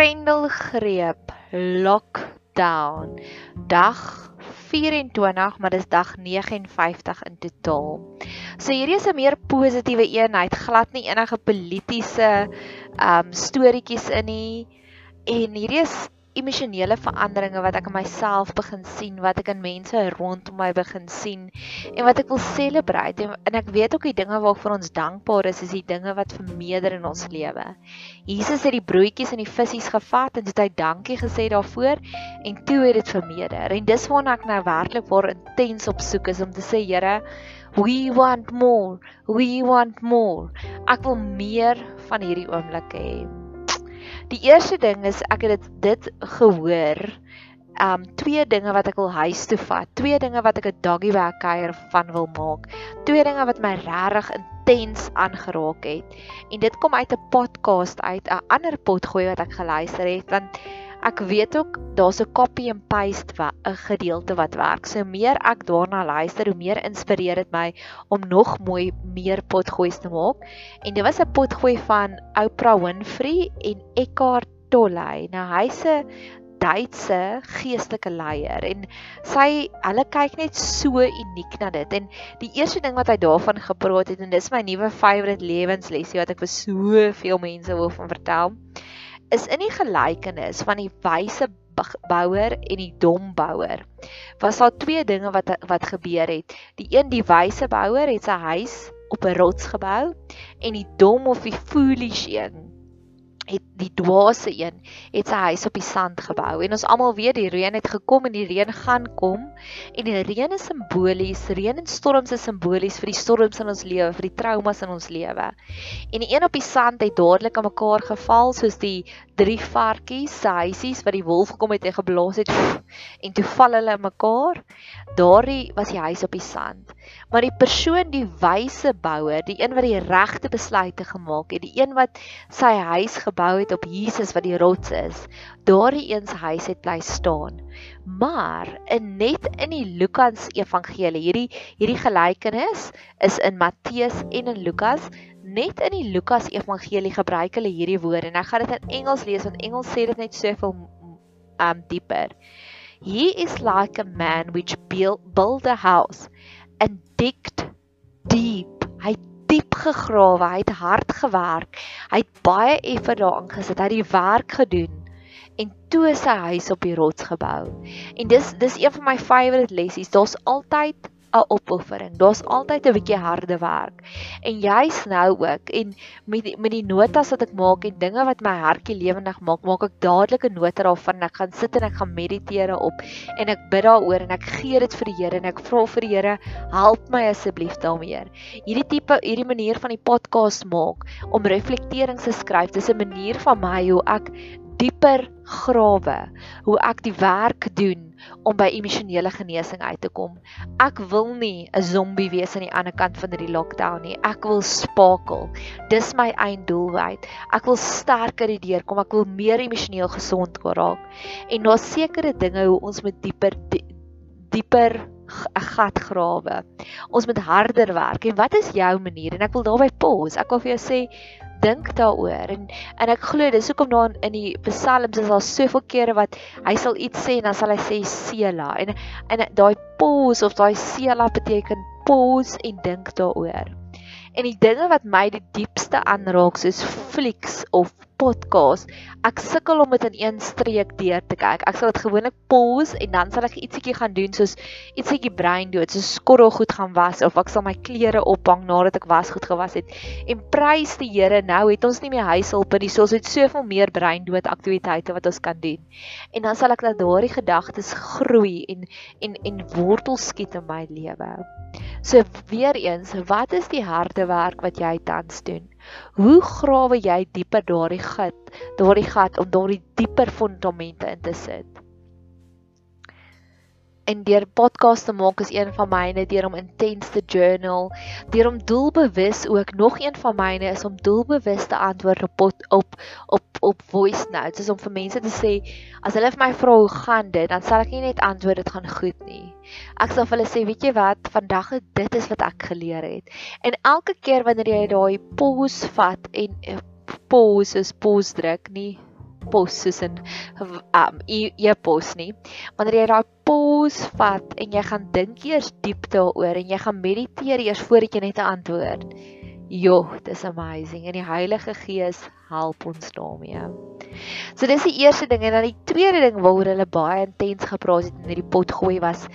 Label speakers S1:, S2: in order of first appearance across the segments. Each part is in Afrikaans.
S1: Grendelgreep lockdown dag 24 maar dis dag 59 in totaal. So hierdie is 'n meer positiewe eenheid, glad nie enige politieke um storieetjies in nie. En hierdie is emosionele veranderinge wat ek in myself begin sien, wat ek in mense rondom my begin sien en wat ek wil celebrate en, en ek weet ook die dinge waarvoor ons dankbaar is, is die dinge wat vermeerder in ons lewe. Jesus het die broodjies en die visse gevat en het hy dankie gesê daarvoor en toe het dit vermeerder. En dis waarna ek nou werklik waar intens op soek is om te sê Here, we want more. We want more. Ek wil meer van hierdie oomblik hê. Die eerste ding is ek het dit dit gehoor. Um twee dinge wat ek wil huis toe vat. Twee dinge wat ek 'n doggy bag kuier van wil maak. Twee dinge wat my regtig intens aangeraak het. En dit kom uit 'n podcast uit 'n ander potgooi wat ek geluister het want ek weet ook daar's 'n copy and paste 'n gedeelte wat werk. So meer ek daarna luister, hoe meer inspireer dit my om nog mooi meer potgoeie te maak. En dit was 'n potgooi van Oprah Winfrey en Eckhart Tolle. Nou hy's 'n Duitse geestelike leier en sy hulle kyk net so uniek na dit en die eerste ding wat hy daarvan gepraat het en dis my nuwe favourite lewenslesie wat ek vir soveel mense wil van vertel is in die gelykenis van die wyse bouer en die dom bouer. Was daar twee dinge wat wat gebeur het. Die een die wyse bouer het sy huis op 'n rots gebou en die dom of die foolish een het die dwaase een het sy huis op die sand gebou. En ons almal weet die reën het gekom en die reën gaan kom. En die reën is simbolies reën en storms is simbolies vir die storms in ons lewe vir die traumas in ons lewe. En die een op die sand het dadelik aan mekaar geval soos die drie varkies se huisies wat die wolf gekom het en geblaas het en toe val hulle in mekaar. Daardie was die huis op die sand. Maar die persoon die wyse bouer die een wat die regte besluite gemaak het die een wat sy huis gebou het op Jesus wat die rots is. Daardie een se huis het bly staan. Maar in net in die Lukas Evangelie, hierdie hierdie gelykenis is in Matteus en in Lukas. Net in die Lukas Evangelie gebruik hulle hierdie woorde en ek gaan dit in Engels lees want Engels sê dit net soveel um dieper. He is like a man which build, build a house and digged deep. Hy diep gegrawe, hy het hard gewerk. Hy het baie effe daarin gesit, hy het die werk gedoen en toe sy huis op die rots gebou. En dis dis een van my favourite lessies. Daar's altyd 'n opoffering. Daar's altyd 'n bietjie harde werk. En jy's nou ook en met die, met die notas wat ek maak en dinge wat my hartjie lewendig maak, maak ek dadelik 'n nota daarvan ek gaan sit en ek gaan mediteer op en ek bid daaroor en ek gee dit vir die Here en ek vra vir die Here, help my asseblief daarmee. Hierdie tipe hierdie manier van die podcast maak om reflekterings te skryf, dis 'n manier van my hoe ek dieper grawe, hoe ek die werk doen om by emosionele genesing uit te kom. Ek wil nie 'n zombie wees aan die ander kant van hierdie lockdown nie. Ek wil spakel. Dis my einddoelwit. Ek wil sterker hierdeur kom. Ek wil meer emosioneel gesond raak. En daar's sekere dinge hoe ons met dieper die, dieper 'n gat grawe. Ons moet harder werk. En wat is jou manier? En ek wil daarby pause. Ek wil vir jou sê dink daaroor en en ek glo dis hoekom daar in die psalms is al soveel kere wat hy sal iets sê en dan sal hy sê sela en en daai pause of daai sela beteken pause en dink daaroor. En die dinge wat my die diepste aanraak soos flieks of podcast, ek sukkel om dit in een streek deur te kyk. Ek sal dit gewoonlik pause en dan sal ek ietsiekie gaan doen soos ietsiekie brein dood, soos skorrel goed gaan was of ek sal my klere ophang nadat ek was goed gewas het. En prys die Here, nou het ons nie meer huishulp nie, so ons het soveel meer brein dood aktiwiteite wat ons kan doen. En dan sal ek dat daardie gedagtes groei en en en wortel skiet in my lewe. So weer eens, wat is die harde werk wat jy tans doen? Hoe grawe jy dieper daardie gat, daardie gat om daardie dieper fondamente in te sit? En deur podcast te maak is een van myne deur om intens te journal, deur om doelbewus ook nog een van myne is om doelbewus te antwoord op op op op voice notes, is om vir mense te sê as hulle vir my vra hoe gaan dit, dan sal ek nie net antwoord dit gaan goed nie. Ek sal vir hulle sê, weet jy wat, vandag het dit is wat ek geleer het. En elke keer wanneer jy daai pause vat en eh, pause is pause druk nie pos soos in um e-pos nie. Wanneer jy daai pos vat en jy gaan dink eers diep daaroor en jy gaan mediteer eers voordat jy net 'n antwoord. Jo, dis amazing en die Heilige Gees help ons daarmee. So dis die eerste ding en dan die tweede ding waaroor hulle baie intens gepraat het in hierdie pot gooi was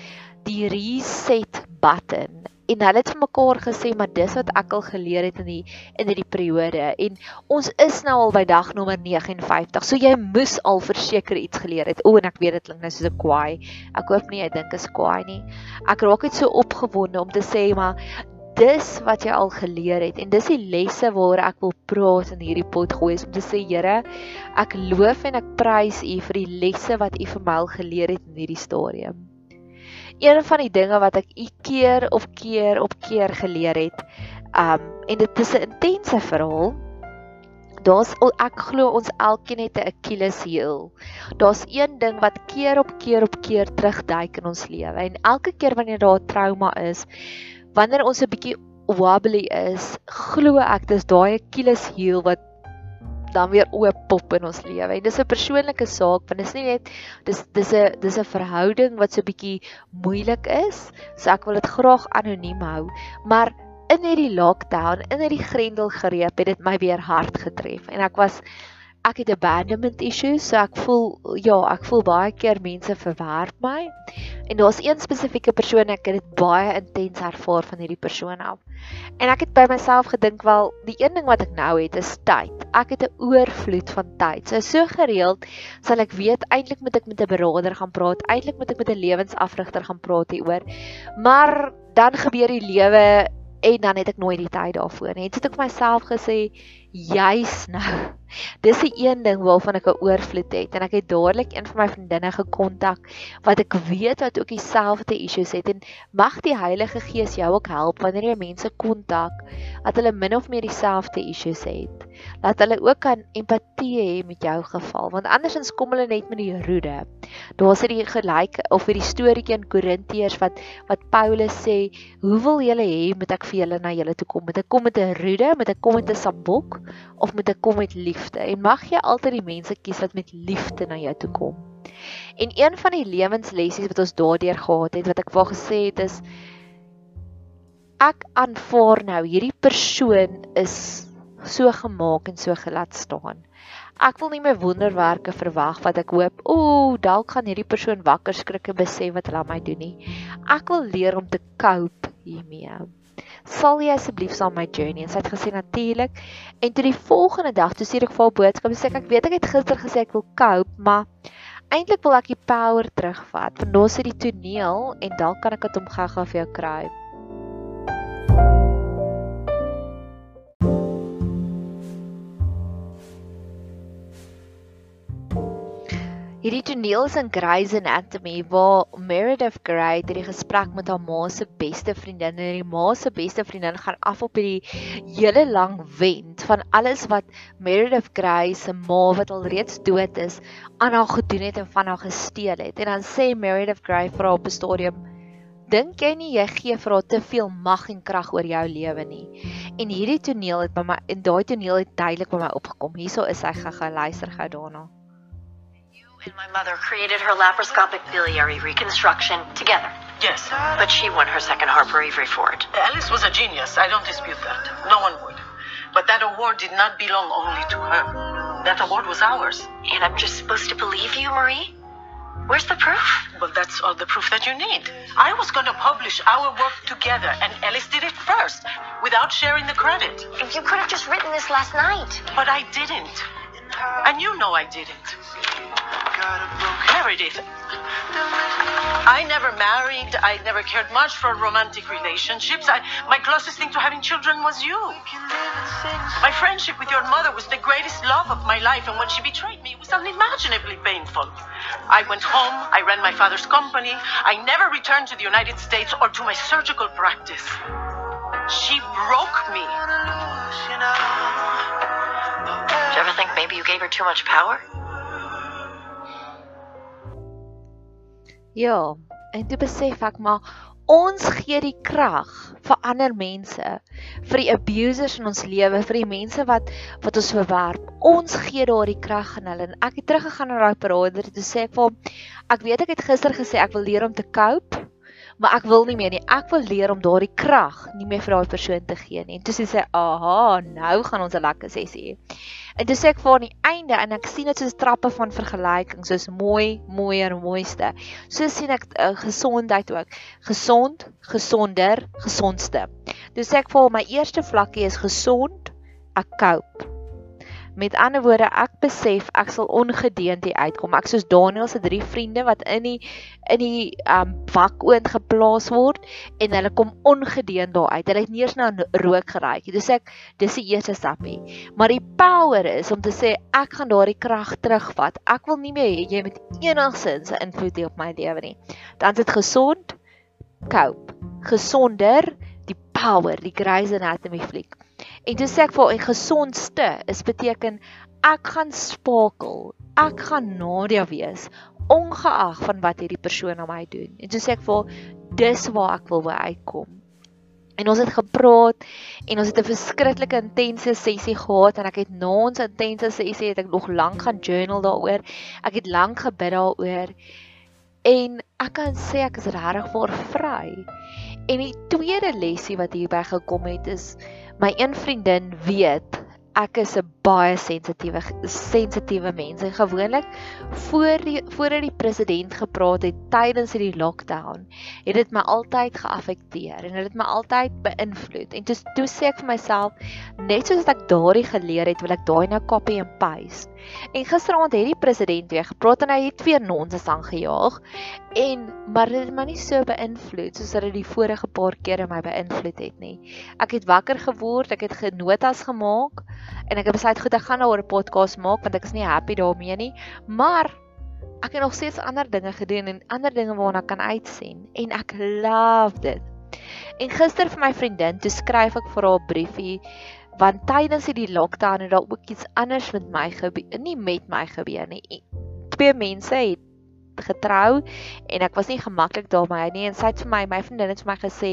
S1: die reset button. En hulle het vir mekaar gesê maar dis wat ek al geleer het in die in hierdie periode en ons is nou al by dag nommer 59. So jy moes al verseker iets geleer het. O en ek weet dit klink nou soos 'n kwaai. Ek hoop nie jy dink is kwaai nie. Ek raak net so opgewonde om te sê maar dis wat jy al geleer het en dis die lesse waaroor ek wil praat in hierdie pot gooi om te sê Here ek loof en ek prys U vir die lesse wat U vir my al geleer het in hierdie stadium. Een van die dinge wat ek u keer op keer op keer geleer het, um en dit is 'n intense verhaal. Daar's ek glo ons elkeen het 'n Achilles heel. Daar's een ding wat keer op keer op keer terugduik in ons lewe en elke keer wanneer daar trauma is, wanneer ons 'n bietjie wobbly is, glo ek dis daai Achilles heel wat dan weer oop pop in ons lewe. En dis 'n persoonlike saak, want dit is nie net dis dis 'n dis 'n verhouding wat so bietjie moeilik is. So ek wil dit graag anoniem hou, maar in hierdie lockdown, in hierdie grendelgreep het dit my weer hard getref en ek was ek het abandonment issues, so ek voel ja, ek voel baie keer mense verwerp my. En daar's een spesifieke persoon ek het dit baie intens ervaar van hierdie persoon af. En ek het by myself gedink wel, die een ding wat ek nou het is tyd. Ek het 'n oorvloed van tyd. So so gereeld sal ek weet eintlik moet ek met 'n beraader gaan praat, eintlik moet ek met 'n lewensafrigter gaan praat hieroor. Maar dan gebeur die lewe en dan het ek nooit die tyd daarvoor nie. Het ek myself gesê juis nou Dis die een ding waarvan ek 'n oorvloed het en ek het dadelik een van my vriendinne gekontak wat ek weet wat ook dieselfde issues het en mag die Heilige Gees jou ook help wanneer jy mense kontak wat hulle min of meer dieselfde issues het. Laat hulle ook kan empatie hê met jou geval want andersins kom hulle net met die roede. Daar's hierdie gelyke of hierdie storieetjie in Korintiërs wat wat Paulus sê, "Hoe wil julle hê moet ek vir julle na julle toe kom? Moet ek kom met 'n roede, moet ek kom met 'n sabok of moet ek kom met liefde?" en mag jy altyd die mense kies wat met liefde na jou toe kom. En een van die lewenslessies wat ons daardeur gehad het wat ek wou gesê het is ek aanvaar nou hierdie persoon is so gemaak en so gelaat staan. Ek wil nie my wonderwerke verwag wat ek hoop, ooh, dalk gaan hierdie persoon wakker skrik en besef wat hulle aan my doen nie. Ek wil leer om te cope hiermee sal jy asseblief saam my journey? En sy het gesê natuurlik. En toe die volgende dag toe stuur ek vir haar boodskap sê ek ek weet ek het gister gesê ek wil cope maar eintlik wil ek die power terugvat. Want ons het die toneel en dalk kan ek dit om gou-gou vir jou kry Hierdie toneel is in Grey's Anatomy waar Meredith Grey het 'n gesprek met haar ma se beste vriendin en die ma se beste vriendin gaan af op hierdie hele lang wend van alles wat Meredith Grey se ma wat al reeds dood is aan haar gedoen het en van haar gesteel het. En dan sê Meredith Grey vir haar op 'n stadium Dink jy nie jy gee vir haar te veel mag en krag oor jou lewe nie? En hierdie toneel het by my en daai toneel het duidelik by my opgekom. Hierso is hy gaga luister gou daarna.
S2: And my mother created her laparoscopic biliary reconstruction together.
S3: Yes.
S2: But she won her second Harper Avery for it.
S3: Alice was a genius. I don't dispute that. No one would. But that award did not belong only to her. That award was ours.
S2: And I'm just supposed to believe you, Marie? Where's the proof?
S3: Well, that's all the proof that you need. I was going to publish our work together, and Alice did it first, without sharing the credit.
S2: You could have just written this last night.
S3: But I didn't. And you know I didn't. Meredith, I never married. I never cared much for romantic relationships. I, my closest thing to having children was you. My friendship with your mother was the greatest love of my life, and when she betrayed me, it was unimaginably painful. I went home, I ran my father's company, I never returned to the United States or to my surgical practice. She broke me.
S2: You ever think maybe you gave her too much power?
S1: Ja, en toe besef ek maar Ons gee die krag vir ander mense, vir die abusers in ons lewe, vir die mense wat wat ons verwerp. Ons gee daardie krag aan hulle. En ek het teruggegaan na daai broeder toe sê ek vir hom, ek weet ek het gister gesê ek wil leer om te cope, maar ek wil nie meer nie. Ek wil leer om daardie krag nie meer vir daai persoon te gee nie. En toe sê sy, "Aha, nou gaan ons 'n lekker sessie hê." En sê ek vir aan die einde en ek sien dit soos trappe van vergelyking, soos mooi, mooier, mooiste. So sien ek uh, gesondheid ook. Gesond, gesonder, gesondste. Sê ek vir my eerste vlakkie is gesond, ek cope. Met ander woorde, ek besef ek sal ongedeend hier uitkom. Ek soos Daniel se drie vriende wat in die in die um wakoond geplaas word en hulle kom ongedeend daar uit. Hulle het nie eens na rook geruik nie. Dis ek dis die eerste stapie. Maar die power is om te sê ek gaan daardie krag terugvat. Ek wil nie meer hê jy met enigsins 'n invloed hê op my lewe nie. Dan is dit gesond, cope. Gesonder, die power, die Grey's Anatomy fliek. En toe sê ek vir 'n gesondste is beteken ek gaan spakel. Ek gaan Nadia wees ongeag van wat hierdie persoon aan my doen. En toe sê ek vir dis waar ek wil by uitkom. En ons het gepraat en ons het 'n verskriklike intense sessie gehad en ek het na ons intense sessie het ek nog lank gaan journal daaroor. Ek het lank gebid daaroor. En ek kan sê ek is regtig vir vry. En die tweede lesie wat hierby gekom het is My een vriendin weet ek is 'n baie sensitiewe sensitiewe mens en gewoonlik voor die voordat die president gepraat het tydens hierdie lockdown het dit my altyd geaffekteer en dit het my altyd beïnvloed. En toe toe sê ek vir myself net soos ek daardie geleer het wil ek daai nou copy and paste en gisteraand het die president weer gepraat en hy het weer nonsens aangejaag. En maar dit het my nie so beïnvloed soos dit die vorige paar kere my beïnvloed het nie. Ek het wakker geword ek het genotas gemaak en ek het besluit goed ek gaan nou 'n podcast maak want ek is nie happy daarmee nie. Maar ek het nog steeds ander dinge gedoen en ander dinge waarna kan uitsien en ek love dit en gister vir my vriendin toe skryf ek vir haar 'n briefie want tydens hierdie lockdown het daar ook iets anders met my gebeur nie met my gebeur nie. Twee mense het getrou en ek was nie gemaklik daarmee nie en sy het vir my my vriendin het vir my gesê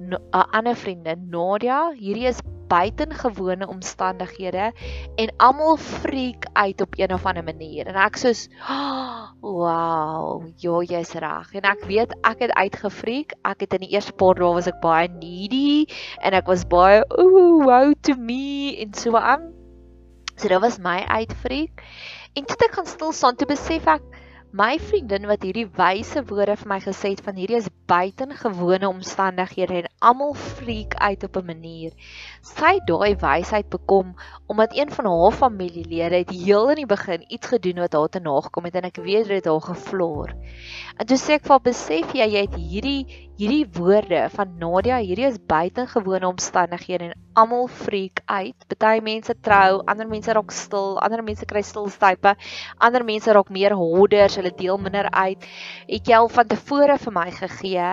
S1: 'n ander vriendin Nadia hierdie is buitengewone omstandighede en almal freak uit op een of ander manier. En ek soos, oh, "Wow, ja, jy's reg." En ek weet ek het uitgefreak. Ek het in die eerste paar dae was ek baie needy en ek was baie, "Ooh, wow to me" en so aan. So dit was my uitfreak. En toe ek gaan stil staan te besef ek My vriendin wat hierdie wyse woorde vir my gesê het van hierdie is buitengewone omstandighede en almal freak uit op 'n manier. Sy daai wysheid bekom omdat een van haar familielede het heel in die begin iets gedoen wat haar te nagekom het en ek weet dit het haar gevloer. En toe sê ek vir haar besef jy jy het hierdie hierdie woorde van Nadia, hierdie is buitengewone omstandighede en almal freak uit. Party mense trou, ander mense raak stil, ander mense kry stilstype, ander mense raak meer hoorders, hulle deel minder uit. Het jy al van tevore vir my gegee?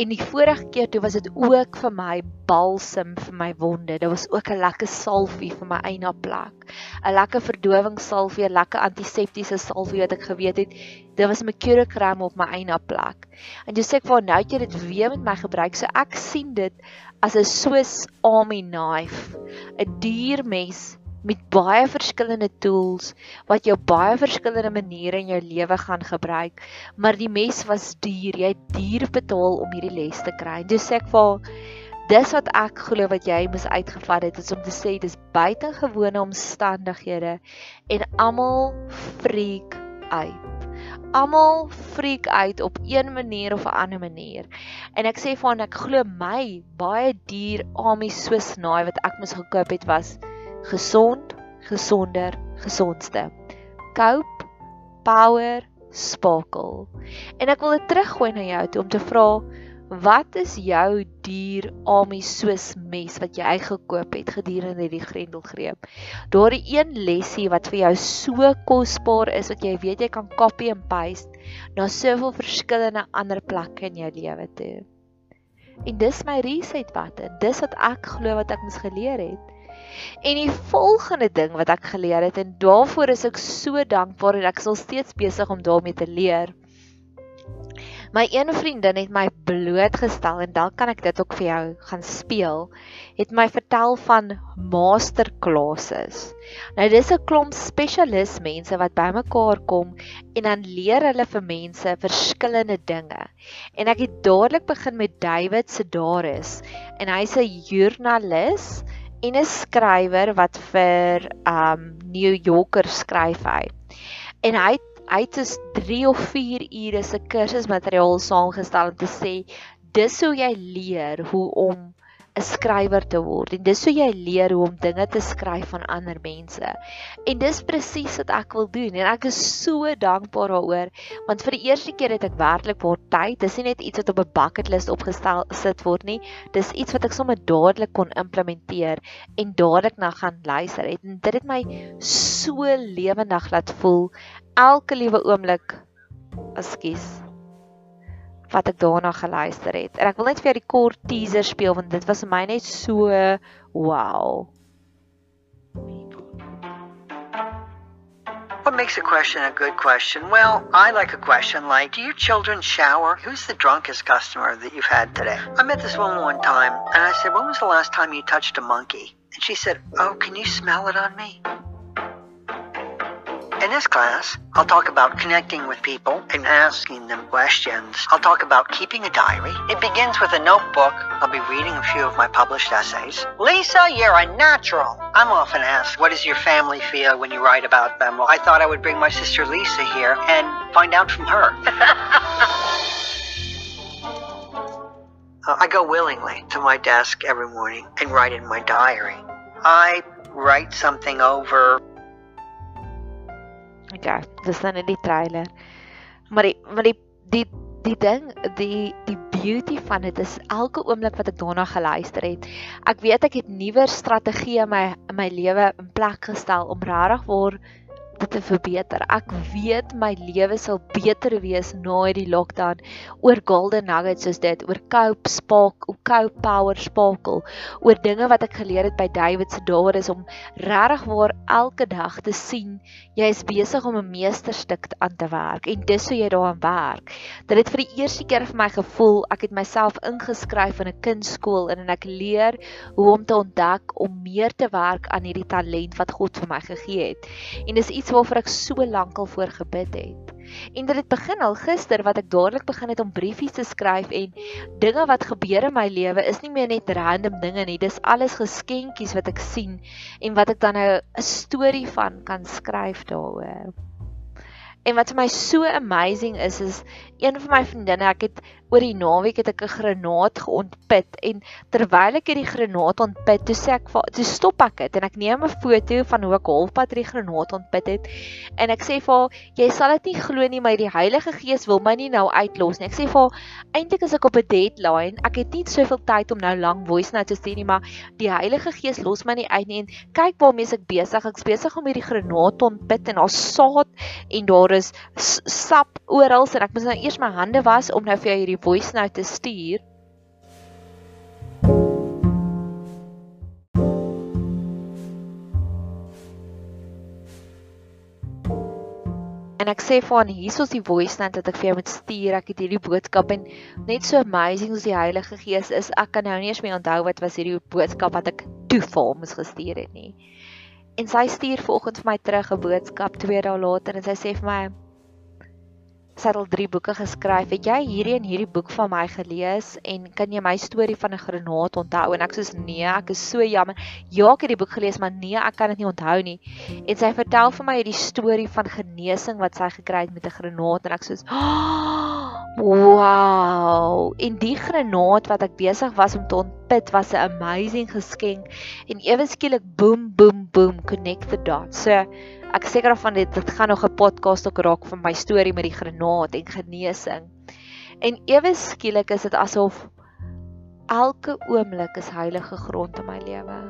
S1: En die vorige keer toe was dit ook vir my balsem vir my wonde. Dit was ook 'n lekker salfie vir my eina plek. 'n Lekker verdowingssalfie, 'n lekker antiseptiese salfie wat ek geweet het, dit was my curicram op my eina plek. En jy sê ek vir nou jy dit weer met my gebruik, so ek sien dit as 'n Swiss Army knife, 'n diermes met baie verskillende tools wat jou baie verskillende maniere in jou lewe gaan gebruik. Maar die mes was duur. Jy het duur betaal om hierdie les te kry. Dis sê ek vir dis wat ek glo wat jy moes uitgevat het is om te sê dis buitengewone omstandighede en almal freak uit. Almal freak uit op een manier of 'n ander manier. En ek sê vir hom ek glo my baie duur Ami Swiss naai wat ek moes gekoop het was gesond, gesonder, gesondste. Cope, power, sparkle. En ek wil dit teruggooi na jou toe om te vra wat is jou dier Ami Swiss mes wat jy gekoop het gedurende hierdie grendelgreep? Daardie een lesie wat vir jou so kosbaar is wat jy weet jy kan copy and paste na soveel verskillende ander plekke in jou lewe toe. En dis my reset button. Dis wat ek glo wat ek moes geleer het. En die volgende ding wat ek geleer het en daarvoor is ek so dankbaar en ek sal steeds besig om daarmee te leer. My een vriendin het my blootgestel en dan kan ek dit ook vir jou gaan speel. Het my vertel van masterclasses. Nou dis 'n klomp spesialis mense wat bymekaar kom en dan leer hulle vir mense verskillende dinge. En ek het dadelik begin met David Sedaris en hy's 'n joernalis en 'n skrywer wat vir um New Yorker skryf hy. En hy hy het dus 3 of 4 ure se kursusmateriaal saamgestel om te sê dis hoe jy leer hoe om 'n skrywer te word en dis hoe jy leer hoe om dinge te skryf van ander mense. En dis presies wat ek wil doen en ek is so dankbaar daaroor want vir die eerste keer het ek werklik waar tyd. Dis nie net iets wat op 'n bucket list opgestel sit word nie. Dis iets wat ek sommer dadelik kon implementeer en dadelik na gaan luister het. En dit het my so lewendig laat voel elke liewe oomblik. Ekskuus wat ek daarna geluister het. En ek wil net vir jou die kort teaser speel want dit was vir my net so wow.
S4: What makes a question a good question? Well, I like a question like, do your children shower? Who's the drunkest customer that you've had today? I met this woman one time and I said, when was the last time you touched a monkey? And she said, oh, can you smell it on me? In this class, I'll talk about connecting with people and asking them questions. I'll talk about keeping a diary. It begins with a notebook. I'll be reading a few of my published essays. Lisa, you're a natural. I'm often asked, what does your family feel when you write about them? Well, I thought I would bring my sister Lisa here and find out from her. Uh, I go willingly to my desk every morning and write in my diary. I write something over
S1: Okay, dis dan net die trailer. Maar die maar die die die ding, die die beauty van dit is elke oomblik wat ek daarna geluister het. Ek weet ek het nuwe strategieë in my in my lewe in plek gestel om regtig waar te verbeter. Ek weet my lewe sal beter wees na hierdie lockdown oor golden nuggets soos dit, oor cope spark, oor cope power sparkle, oor dinge wat ek geleer het by David se daar is om regtig waar elke dag te sien jy is besig om 'n meesterstuk aan te werk en dis hoe jy daaraan werk. Dit het vir die eerste keer vir my gevoel ek het myself ingeskryf in 'n kindskool en ek leer hoe om te ontdek om meer te werk aan hierdie talent wat God vir my gegee het. En dis iets waarvoor ek so lank al voor gebid het. En dit het begin al gister wat ek dadelik begin het om briefies te skryf en dinge wat gebeur in my lewe is nie meer net random dinge nie, dis alles geskenkies wat ek sien en wat ek dan nou 'n storie van kan skryf daaroor. En wat vir my so amazing is is een van my vriendinne, ek het oor die naweek het ek 'n granaat geontpit en terwyl ek hierdie granaat ontpit, toe sê ek toe stop ek dit en ek neem 'n foto van hoe ek halfpad hierdie granaat ontpit het en ek sê vir haar, jy sal dit nie glo nie, maar die Heilige Gees wil my nie nou uitlos nie. Ek sê vir haar, eintlik is ek op 'n deadline. Ek het nie soveel tyd om nou lank voice note te stuur nie, maar die Heilige Gees los my nie uit nie en kyk waarmee ek besig. Ek's besig om hierdie granaat ontpit en daar's saad en daar is sap oral en ek moet nou eers my hande was om nou vir jou hierdie voice note te stuur. En ek sê vir aan hiersoos die voice note wat ek vir jou moet stuur. Ek het hierdie boodskap en net so amazing soos die Heilige Gees is, ek kan nou nie eens meer onthou wat was hierdie boodskap wat ek toe vir hom moes gestuur het nie. En sy stuur vanoggend vir my terug 'n boodskap 2 dae later en sy sê vir my sy het al 3 boeke geskryf. Het jy hierdie en hierdie boek van my gelees en kan jy my storie van 'n granaat onthou? En ek sê nee, ek is so jammer. Ja, ek het die boek gelees, maar nee, ek kan dit nie onthou nie. En sy vertel vir my hierdie storie van genesing wat sy gekry het met 'n granaat en ek sê oh, wow. En die granaat wat ek besig was om te ontpit was 'n amazing geskenk en ewe skielik boom boom boom connect the dots. So ek seker van dit dit gaan nog 'n podcast ook raak van my storie met die granaat en genesing. En ewe skielik is dit asof elke oomblik is heilige grond in my lewe.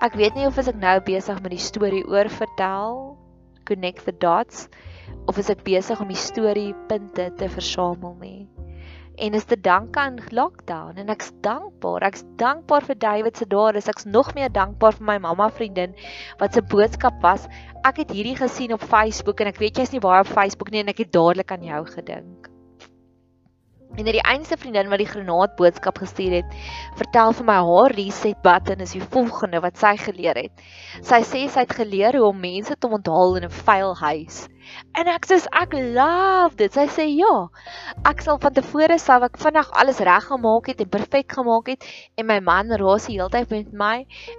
S1: Ek weet nie of ek nou besig met die storie oor vertel, connect the dots, of is ek besig om die storie punte te versamel nie en is te danke aan lockdown en ek's dankbaar. Ek's dankbaar vir David se daar. Ek's nog meer dankbaar vir my mamma vriendin wat se boodskap was. Ek het hierdie gesien op Facebook en ek weet jy's nie baie op Facebook nie en ek het dadelik aan jou gedink. En hierdie einste vriendin wat die granaat boodskap gestuur het, vertel vir my haar reset button is die volgende wat sy geleer het. Sy sê sy het geleer hoe om mense te onthaal in 'n vuil huis. En ek sê ek love dit. Sy sê ja. Ek sal van tevore sal ek vinnig alles reggemaak het en perfek gemaak het en my man raas die hele tyd met my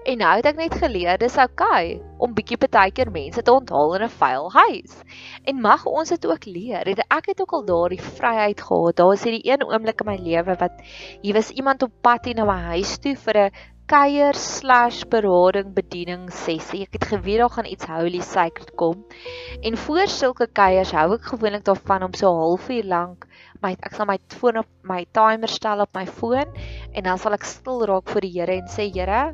S1: en nou het ek net geleer dis okay om bietjie partykeer mense te onthaal in 'n vuil huis. En mag ons dit ook leer. Het ek het ook al daardie vryheid gehad. Daar was hierdie een oomblik in my lewe wat hier was iemand op pad hier na my huis toe vir 'n kuier/berading bediening sessie. Ek het geweet daar gaan iets holy sacred kom. En voor sulke kuiers hou ek gewoonlik daarvan om so 'n halfuur lank my ek sal my foon op my timer stel op my foon en dan sal ek stil raak voor die Here en sê Here,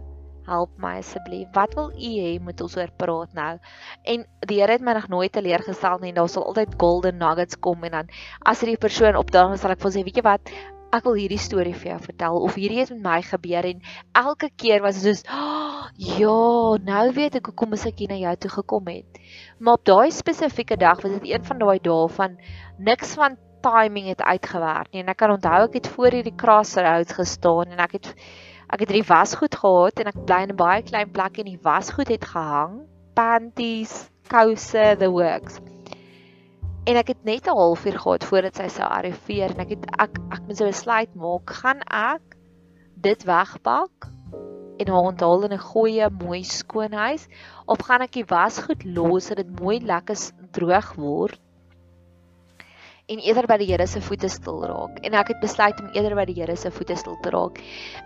S1: help my asseblief. Wat wil U hê moet ons oor praat nou? En die Here het my nog nooit teleurgestel nie. Daar sal altyd golden nuggets kom en dan as hierdie persoon opdaag, sal ek vir sê, weet jy wat? ek wil hierdie storie vir jou vertel of hierdie het met my gebeur en elke keer was dit soos oh, ja, nou weet ek hoekom ek hier na jou toe gekom het. Maar op daai spesifieke dag was dit een van daai dae van niks van timing het uitgewerk nie en ek kan onthou ek het voor hierdie crossroads gestaan en ek het ek het hierdie wasgoed gehad en ek bly in 'n baie klein plek en die wasgoed het gehang, panties, kouse, the works. En ek het net 'n halfuur gehad voordat sy sou arriveer en ek het ek ek moet so 'n besluit maak. Gaan ek dit wegpak en haar onthaal in 'n goeie mooi skoon huis of gaan ek die wasgoed los sodat dit mooi lekker droog word en eerder by die Here se voete stil raak en ek het besluit om eerder by die Here se voete stil te raak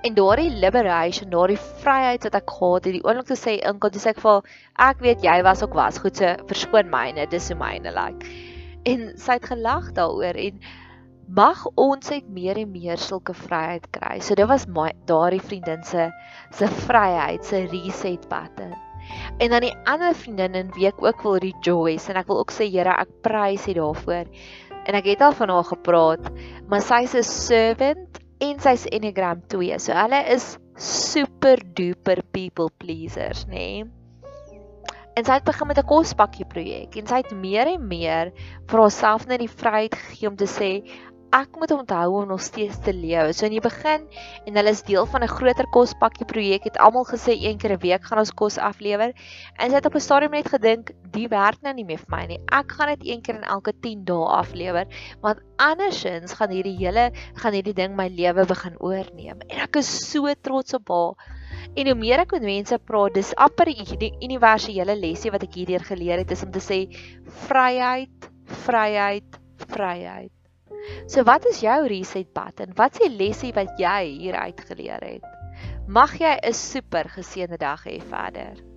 S1: en daardie liberation daardie vryheid wat ek gehad het die oomblik te sê inkom dis ek vir ek weet jy was ook wasgoed se verskoon myne dis hoe myne lyk like en sy het gelag daaroor en mag ons net meer en meer sulke vryheid kry. So dit was my daardie vriendin se se vryheid, se reset button. En dan die ander vriendin in week ook wil rejoice en ek wil ook sê Here, ek prys U daarvoor. En ek het al van haar gepraat, maar sy's 'n servant en sy's Enneagram 2. So hulle is super duper people pleasers, nê? Nee? En sy het begin met 'n kospakkie projek en sy het meer en meer vir haarself net die vryheid gegee om te sê ek moet onthou om nog steeds te lewe. So in die begin en hulle is deel van 'n groter kospakkie projek het almal gesê een keer 'n week gaan ons kos aflewer. En sy het op 'n stadium net gedink, die werk nou nie meer vir my nie. Ek gaan dit een keer in elke 10 dae aflewer, want andersins gaan hierdie hele gaan hierdie ding my lewe begin oorneem. En ek is so trots op haar. En hoe meer ek met mense praat, dis amper die universele lesie wat ek hierdeur geleer het, is om te sê vryheid, vryheid, vryheid. So wat is jou reset button? Wat is die lesie wat jy hier uit geleer het? Mag jy 'n super geseënde dag hê verder.